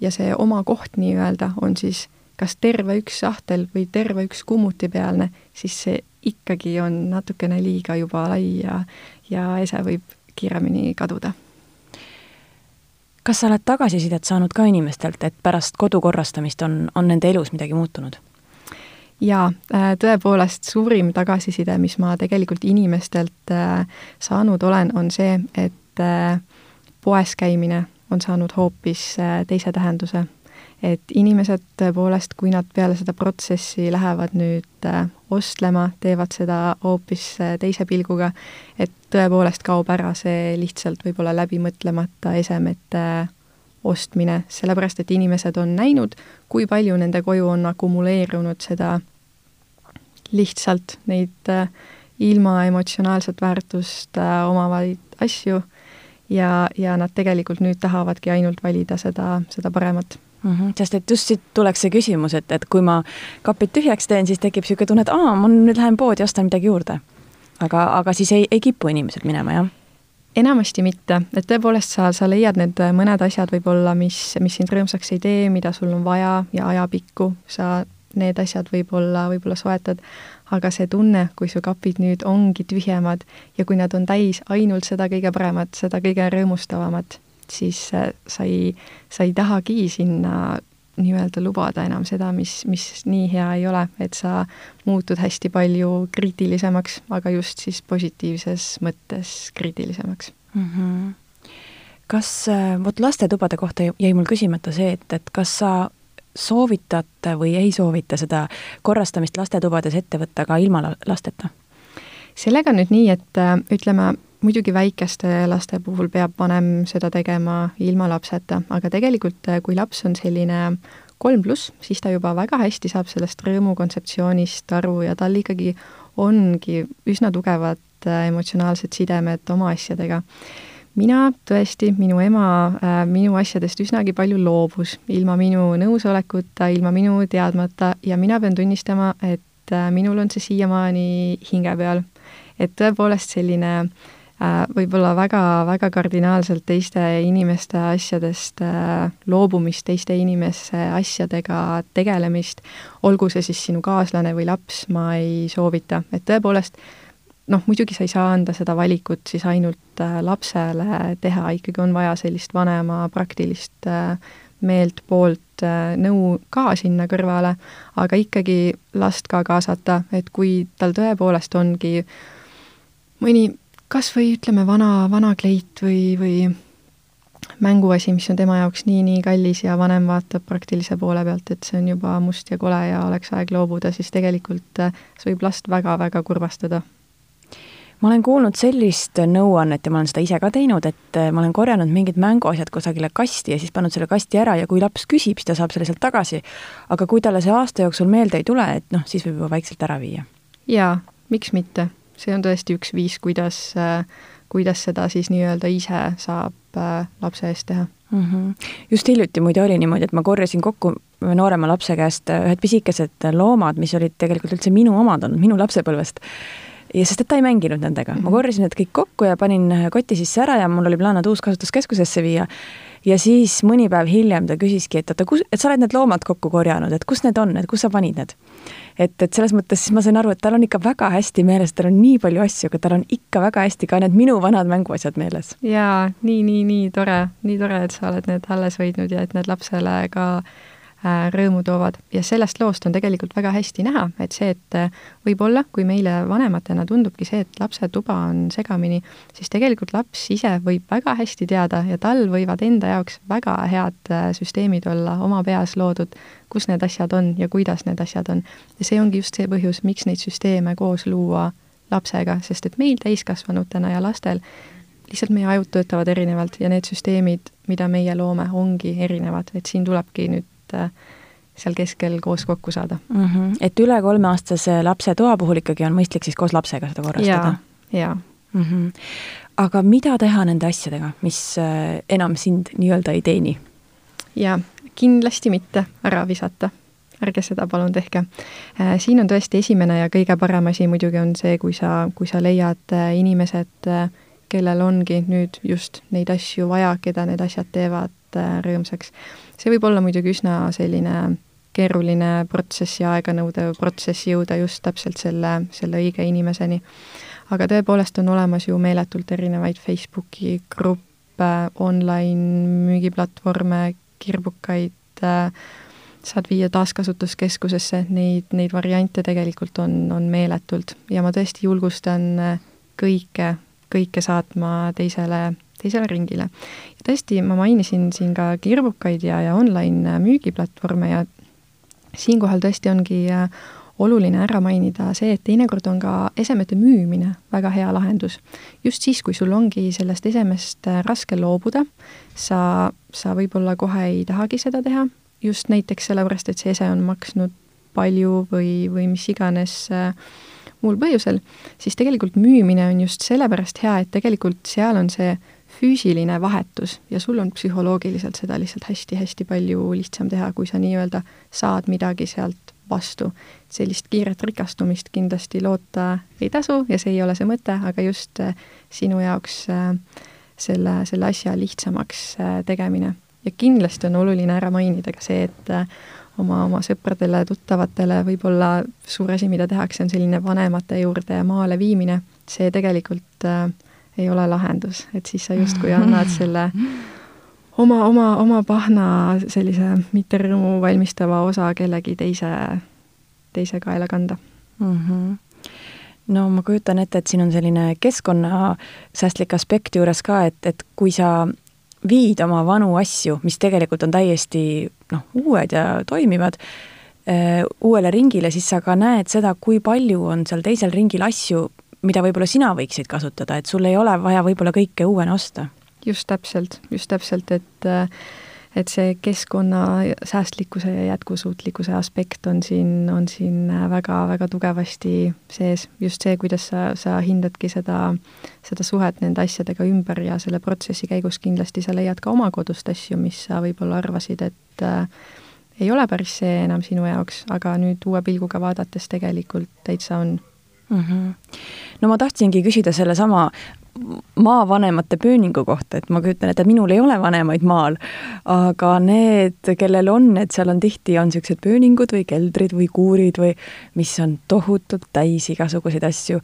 ja see oma koht nii-öelda on siis kas terve üks sahtel või terve üks kummutipealne, siis see ikkagi on natukene liiga juba lai ja, ja ese võib kiiremini kaduda. kas sa oled tagasisidet saanud ka inimestelt, et pärast kodu korrastamist on, on nende elus midagi muutunud? jaa, äh, tõepoolest suurim tagasiside, mis ma tegelikult inimestelt äh, saanud olen, on see, et äh, poes käimine on saanud hoopis äh, teise tähenduse. et inimesed tõepoolest, kui nad peale seda protsessi lähevad nüüd äh, ostlema, teevad seda hoopis äh, teise pilguga, et tõepoolest kaob ära see lihtsalt võib-olla läbimõtlemata esemete ostmine, sellepärast et inimesed on näinud, kui palju nende koju on akumuleerunud seda lihtsalt neid ilma emotsionaalset väärtust omavaid asju ja, ja nad tegelikult nüüd tahavadki ainult valida seda, seda paremat mm. -hmm. sest et just siit tuleks see küsimus, et, et kui ma kapid tühjaks teen, siis tekib niisugune tunne, et aa, ma nüüd lähen poodi, ostan midagi juurde. aga, aga siis ei, ei kipu inimesed minema, jah? enamasti mitte, et tõepoolest sa, sa leiad need mõned asjad võib-olla, mis, mis sind rõõmsaks ei tee, mida sul on vaja ja ajapikku sa need asjad võib-olla, võib-olla soetad, aga see tunne, kui su kapid nüüd ongi tühjemad ja kui nad on täis ainult seda kõige paremat, seda kõige rõõmustavamat, siis äh, sa ei, sa ei tahagi sinna nii-öelda lubada enam seda, mis, mis nii hea ei ole, et sa muutud hästi palju kriitilisemaks, aga just siis positiivses mõttes kriitilisemaks mm. -hmm kas, vot lastetubade kohta jäi mul küsimata see, et, et kas sa soovitate või ei soovita seda korrastamist lastetubades ette võtta ka ilma lasteta? sellega on nüüd nii, et ütleme, muidugi väikeste laste puhul peab vanem seda tegema ilma lapseta, aga tegelikult kui laps on selline kolm pluss, siis ta juba väga hästi saab sellest rõõmu kontseptsioonist aru ja tal ikkagi ongi üsna tugevad emotsionaalsed sidemed oma asjadega mina tõesti, minu ema äh, minu asjadest üsnagi palju loobus. Ilma minu nõusolekuta, ilma minu teadmata. Ja mina pean tunnistama, et äh, minul on see siiamaani hinge peal. et tõepoolest selline äh, võib-olla väga-väga kardinaalselt teiste inimeste asjadest äh, loobumist, teiste inimeste asjadega tegelemist, olgu see siis sinu kaaslane või laps, ma ei soovita, et tõepoolest noh, muidugi sa ei saa anda seda valikut siis ainult äh, lapsele teha, ikkagi on vaja sellist vanema praktilist äh, meelt, poolt, äh, nõu ka sinna kõrvale, aga ikkagi last ka kaasata, et kui tal tõepoolest ongi mõni kas või ütleme, vana, vana kleit või, või mänguasi, mis on tema jaoks nii-nii kallis ja vanem vaatab praktilise poole pealt, et see on juba must ja kole ja oleks aeg loobuda, siis tegelikult see võib last väga-väga kurvastada ma olen kuulnud sellist nõuannet ja ma olen seda ise ka teinud, et äh, ma olen korjanud mingid mänguasjad kusagile kasti ja siis pannud selle kasti ära ja kui laps küsib, siis ta saab selle sealt tagasi. aga kui talle see aasta jooksul meelde ei tule, et noh, siis võib juba vaikselt ära viia. jaa, miks mitte. see on tõesti üks viis, kuidas, äh, kuidas seda siis nii-öelda ise saab äh, lapse eest teha mm. -hmm. just hiljuti muide oli niimoodi, et ma korjasin kokku noorema lapse käest ühed pisikesed loomad, mis olid tegelikult üldse minu omad olnud, minu lapsepõlvest ja sest, et ta ei mänginud nendega ma korjasin need kõik kokku ja panin koti sisse ära ja mul oli plaan nad uuskasutuskeskusesse viia. ja siis mõni päev hiljem ta küsiski, et oota, kus, et sa oled need loomad kokku korjanud, et kus need on, et kus sa panid need? et, et selles mõttes siis ma sain aru, et tal on ikka väga hästi meeles, tal on nii palju asju, aga tal on ikka väga hästi ka need minu vanad mänguasjad meeles. jaa, nii, nii, nii tore, nii tore, et sa oled need alles hoidnud ja et need lapsele ka Äh, rõõmu toovad ja sellest loost on tegelikult väga hästi näha, et see, et äh, võib-olla, kui meile vanematena tundubki see, et lapse tuba on segamini, siis tegelikult laps ise võib väga hästi teada ja tal võivad enda jaoks väga head äh, süsteemid olla oma peas loodud, kus need asjad on ja kuidas need asjad on. ja see ongi just see põhjus, miks neid süsteeme koos luua lapsega, sest et meil täiskasvanutena ja lastel lihtsalt meie ajud töötavad erinevalt ja need süsteemid, mida meie loome, ongi erinevad, et siin tulebki nüüd et äh, seal keskel koos kokku saada mm. -hmm. et üle kolmeaastase lapse toa puhul ikkagi on mõistlik siis koos lapsega seda korrastada? jaa mm. -hmm. aga mida teha nende asjadega, mis äh, enam sind nii-öelda ei teeni? jaa, kindlasti mitte ära visata ärge seda palun tehke. Äh, siin on tõesti esimene ja kõige parem asi muidugi on see, kui sa, kui sa leiad inimesed, kellel ongi nüüd just neid asju vaja, keda need asjad teevad rõõmsaks see võib olla muidugi üsna selline keeruline protsess ja aeganõudev protsess jõuda just täpselt selle, selle õige inimeseni. aga tõepoolest on olemas ju meeletult erinevaid Facebooki gruppe, online müügiplatvorme, kirbukaid, saad viia taaskasutuskeskusesse, neid, neid variante tegelikult on, on meeletult ja ma tõesti julgustan kõike, kõike saatma teisele teisele ringile. ja tõesti, ma mainisin siin ka kirbukaid ja, ja online müügiplatvorme ja siinkohal tõesti ongi äh, oluline ära mainida see, et teinekord on ka esemete müümine väga hea lahendus. just siis, kui sul ongi sellest esemest äh, raske loobuda, sa, sa võib-olla kohe ei tahagi seda teha, just näiteks sellepärast, et see ese on maksnud palju või, või mis iganes äh, muul põhjusel, siis tegelikult müümine on just sellepärast hea, et tegelikult seal on see füüsiline vahetus ja sul on psühholoogiliselt seda lihtsalt hästi-hästi palju lihtsam teha, kui sa nii-öelda saad midagi sealt vastu. sellist kiiret rikastumist kindlasti loota ei tasu ja see ei ole see mõte, aga just äh, sinu jaoks äh, selle, selle asja lihtsamaks äh, tegemine. ja kindlasti on oluline ära mainida ka see, et oma, oma sõpradele, tuttavatele võib-olla suur asi, mida tehakse, on selline vanemate juurde maale viimine, see tegelikult äh, ei ole lahendus, et siis sa justkui annad selle oma, oma, oma pahna sellise mitte rõõmu valmistava osa kellegi teise, teise kaela kanda mm. -hmm no ma kujutan ette, et siin on selline keskkonnasäästlik aspekt juures ka, et, et kui sa viid oma vanu asju, mis tegelikult on täiesti noh, uued ja toimivad, uuele ringile, siis sa ka näed seda, kui palju on seal teisel ringil asju, mida võib-olla sina võiksid kasutada, et sul ei ole vaja võib-olla kõike uuena osta. just täpselt, just täpselt, et et see keskkonna säästlikkuse ja jätkusuutlikkuse aspekt on siin, on siin väga-väga tugevasti sees. just see, kuidas sa, sa hindadki seda, seda suhet nende asjadega ümber ja selle protsessi käigus kindlasti sa leiad ka oma kodust asju, mis sa võib-olla arvasid, et äh, ei ole päris see enam sinu jaoks, aga nüüd uue pilguga vaadates tegelikult täitsa on mm. -hmm. no ma tahtsingi küsida sellesama maavanemate pööningu kohta, et ma kujutan ette, minul ei ole vanemaid maal, aga need, kellel on, et seal on tihti, on niisugused pööningud või keldrid või kuurid või mis on tohutult täis igasuguseid asju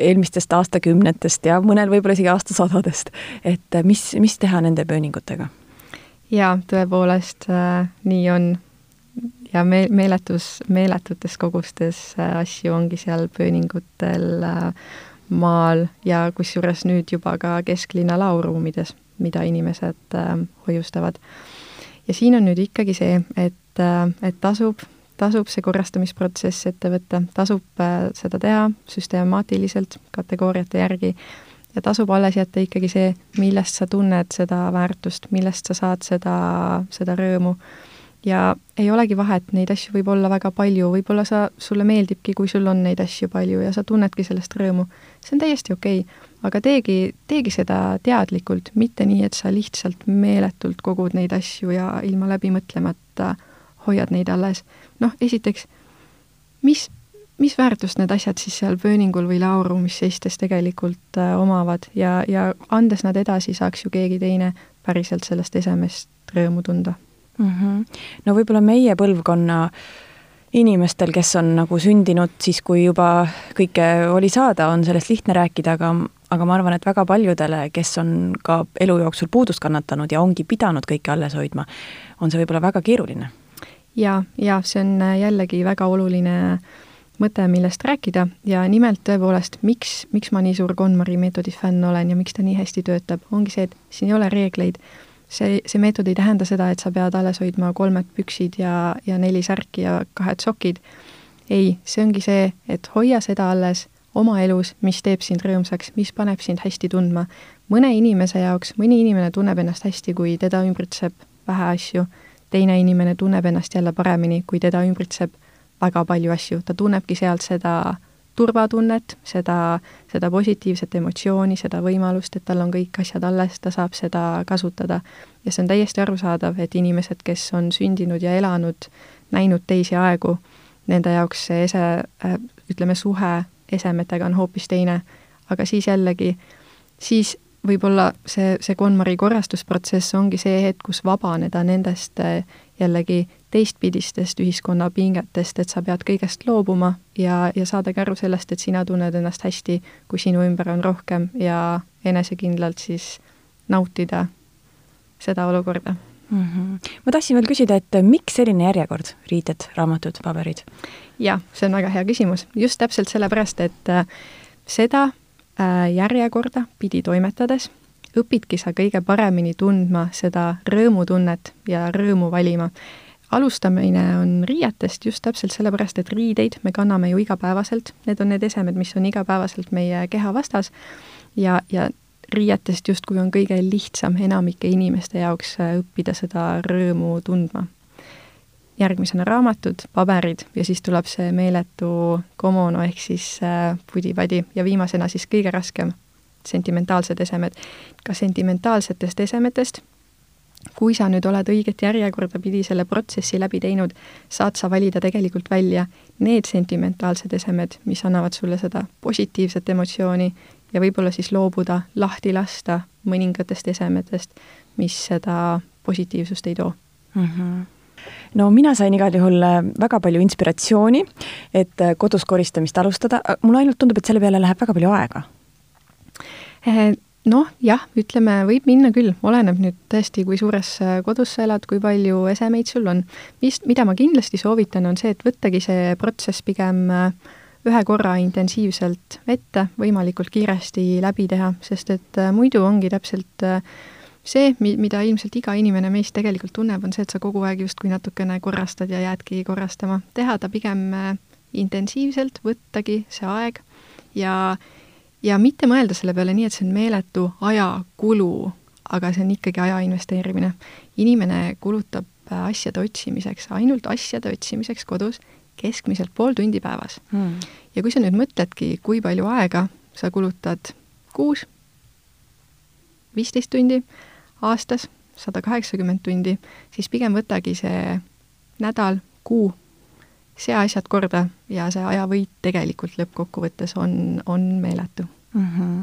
eelmistest aastakümnetest ja mõnel võib-olla isegi aastasadadest. et mis, mis teha nende pööningutega? jaa, tõepoolest äh, nii on. Ja me-, meeletus, meeletutes kogustes äh, asju ongi seal pööningutel äh, maal ja kusjuures nüüd juba ka kesklinna laoruumides, mida inimesed äh, hoiustavad. ja siin on nüüd ikkagi see, et et tasub, tasub see korrastamisprotsess ette võtta, tasub seda teha süstemaatiliselt, kategooriate järgi, ja tasub alles jätta ikkagi see, millest sa tunned seda väärtust, millest sa saad seda, seda rõõmu ja ei olegi vahet, neid asju võib olla väga palju, võib-olla sa, sulle meeldibki, kui sul on neid asju palju ja sa tunnedki sellest rõõmu. see on täiesti okei okay., aga teegi, teegi seda teadlikult, mitte nii, et sa lihtsalt meeletult kogud neid asju ja ilma läbimõtlemata hoiad neid alles. noh, esiteks, mis, mis väärtust need asjad siis seal pööningul või laoruumis seistes tegelikult äh, omavad ja, ja andes nad edasi, saaks ju keegi teine päriselt sellest esemest rõõmu tunda mm. -hmm. no võib-olla meie põlvkonna inimestel, kes on nagu sündinud siis, kui juba kõike oli saada, on sellest lihtne rääkida, aga, aga ma arvan, et väga paljudele, kes on ka elu jooksul puudust kannatanud ja ongi pidanud kõike alles hoidma, on see võib-olla väga keeruline. ja, ja see on jällegi väga oluline mõte, millest rääkida ja nimelt tõepoolest, miks, miks ma nii suur KonMari meetodi fänn olen ja miks ta nii hästi töötab, ongi see, et siin ei ole reegleid see, see meetod ei tähenda seda, et sa pead alles hoidma kolmed püksid ja, ja neli särki ja kahed sokid. ei, see ongi see, et hoia seda alles oma elus, mis teeb sind rõõmsaks, mis paneb sind hästi tundma. mõne inimese jaoks, mõni inimene tunneb ennast hästi, kui teda ümbritseb vähe asju, teine inimene tunneb ennast jälle paremini, kui teda ümbritseb väga palju asju, ta tunnebki sealt seda turvatunnet, seda, seda positiivset emotsiooni, seda võimalust, et tal on kõik asjad alles, ta saab seda kasutada. ja see on täiesti arusaadav, et inimesed, kes on sündinud ja elanud, näinud teisi aegu, nende jaoks see ese, äh, ütleme, suhe esemetega on hoopis teine. aga siis jällegi, siis võib-olla see, see KonMari korrastusprotsess ongi see hetk, kus vabaneda nendest äh, jällegi teistpidistest ühiskonnapingetest, et sa pead kõigest loobuma ja, ja saadagi aru sellest, et sina tunned ennast hästi, kui sinu ümber on rohkem ja enesekindlalt siis nautida seda olukorda mm. -hmm. ma tahtsin veel küsida, et miks selline järjekord, riided, raamatud, paberid? jah, see on väga hea küsimus, just täpselt sellepärast, et äh, seda äh, järjekorda pidi toimetades õpidki sa kõige paremini tundma seda rõõmutunnet ja rõõmu valima alustamine on riietest just täpselt sellepärast, et riideid me kanname ju igapäevaselt, need on need esemed, mis on igapäevaselt meie keha vastas ja, ja riietest justkui on kõige lihtsam enamike inimeste jaoks äh, õppida seda rõõmu tundma. järgmisena raamatud, paberid ja siis tuleb see meeletu komono ehk siis äh, pudi-padi ja viimasena siis kõige raskem, sentimentaalsed esemed. ka sentimentaalsetest esemetest kui sa nüüd oled õiget järjekorda pidi selle protsessi läbi teinud, saad sa valida tegelikult välja need sentimentaalsed esemed, mis annavad sulle seda positiivset emotsiooni ja võib-olla siis loobuda, lahti lasta mõningatest esemetest, mis seda positiivsust ei too. Mm. -hmm no mina sain igal juhul äh, väga palju inspiratsiooni, et äh, kodus koristamist alustada, mulle ainult tundub, et selle peale läheb väga palju aega. Eh, noh, jah, ütleme, võib minna küll, oleneb nüüd tõesti, kui suures äh, kodus sa elad, kui palju esemeid sul on. mis, mida ma kindlasti soovitan, on see, et võttagi see protsess pigem äh, ühe korra intensiivselt ette, võimalikult kiiresti läbi teha, sest et äh, muidu ongi täpselt see, mi-, mida ilmselt iga inimene meist tegelikult tunneb, on see, et sa kogu aeg justkui natukene korrastad ja jäädki korrastama. teha ta pigem intensiivselt, võttagi see aeg ja, ja mitte mõelda selle peale nii, et see on meeletu ajakulu, aga see on ikkagi aja investeerimine. inimene kulutab äh, asjade otsimiseks, ainult asjade otsimiseks kodus keskmiselt pool tundi päevas hmm.. ja kui sa nüüd mõtledki, kui palju aega sa kulutad kuus, viisteist tundi aastas, sada kaheksakümmend tundi, siis pigem võtagi see nädal, kuu, sea asjad korda ja see ajavõit tegelikult lõppkokkuvõttes on, on meeletu mm. -hmm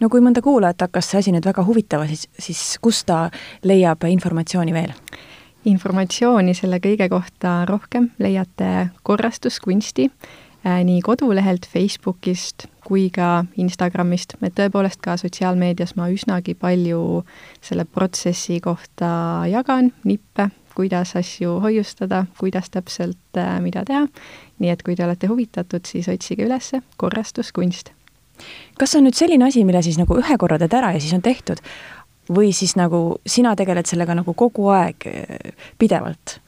no kui mõnda kuulajat hakkas see asi nüüd väga huvitama, siis, siis kust ta leiab informatsiooni veel? informatsiooni selle kõige kohta rohkem leiate korrastuskunsti äh, nii kodulehelt, Facebookist kui ka Instagramist, et tõepoolest ka sotsiaalmeedias ma üsnagi palju selle protsessi kohta jagan, nippe, kuidas asju hoiustada, kuidas täpselt äh, mida teha. nii et kui te olete huvitatud, siis otsige üles korrastuskunst. kas on nüüd selline asi, mille siis nagu ühe korra teed ära ja siis on tehtud, või siis nagu sina tegeled sellega nagu kogu aeg pidevalt?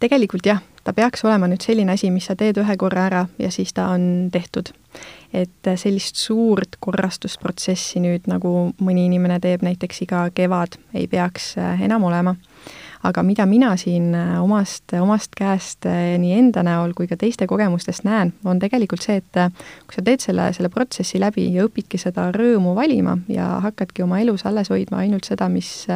tegelikult jah, ta peaks olema nüüd selline asi, mis sa teed ühe korra ära ja siis ta on tehtud. et sellist suurt korrastusprotsessi nüüd, nagu mõni inimene teeb näiteks iga kevad, ei peaks enam olema aga mida mina siin äh, omast, omast käest äh, nii enda näol kui ka teiste kogemustest näen, on tegelikult see, et äh, kui sa teed selle, selle protsessi läbi ja õpidki seda rõõmu valima ja hakkadki oma elus alles hoidma ainult seda, mis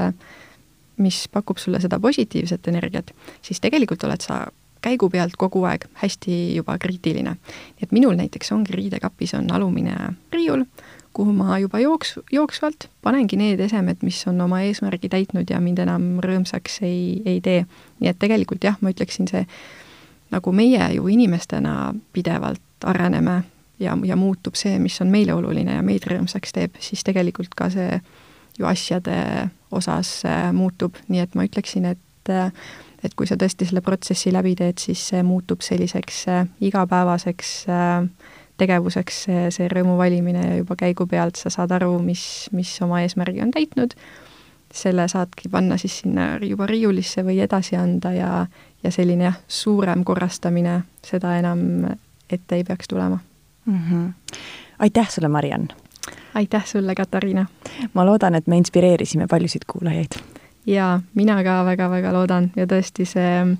mis pakub sulle seda positiivset energiat, siis tegelikult oled sa käigu pealt kogu aeg hästi juba kriitiline. et minul näiteks ongi riidekapis on alumine riiul, kuhu ma juba jooks, jooksvalt panengi need esemed, mis on oma eesmärgi täitnud ja mind enam rõõmsaks ei, ei tee. nii et tegelikult jah, ma ütleksin see, nagu meie ju inimestena pidevalt areneme ja, ja muutub see, mis on meile oluline ja meid rõõmsaks teeb, siis tegelikult ka see ju asjade osas äh, muutub, nii et ma ütleksin, et äh, et kui sa tõesti selle protsessi läbi teed, siis see muutub selliseks äh, igapäevaseks äh, tegevuseks see, see rõõmu valimine ja juba käigu pealt sa saad aru, mis, mis oma eesmärgi on täitnud, selle saadki panna siis sinna juba riiulisse või edasi anda ja, ja selline jah, suurem korrastamine, seda enam ette ei peaks tulema mm. -hmm. aitäh sulle, Mariann! aitäh sulle, Katariina! ma loodan, et me inspireerisime paljusid kuulajaid. jaa, mina ka väga-väga loodan ja tõesti see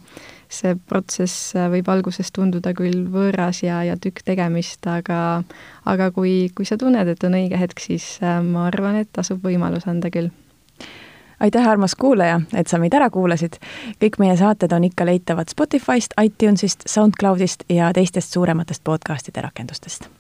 see protsess äh, võib alguses tunduda küll võõras ja, ja tükk tegemist, aga aga kui, kui sa tunned, et on õige hetk, siis äh, ma arvan, et tasub võimalus anda küll aitäh, armas kuulaja, et sa meid ära kuulasid. kõik meie saated on ikka leitavad Spotify'st, iTunes'ist, SoundCloud'ist ja teistest suurematest podcast'ide rakendustest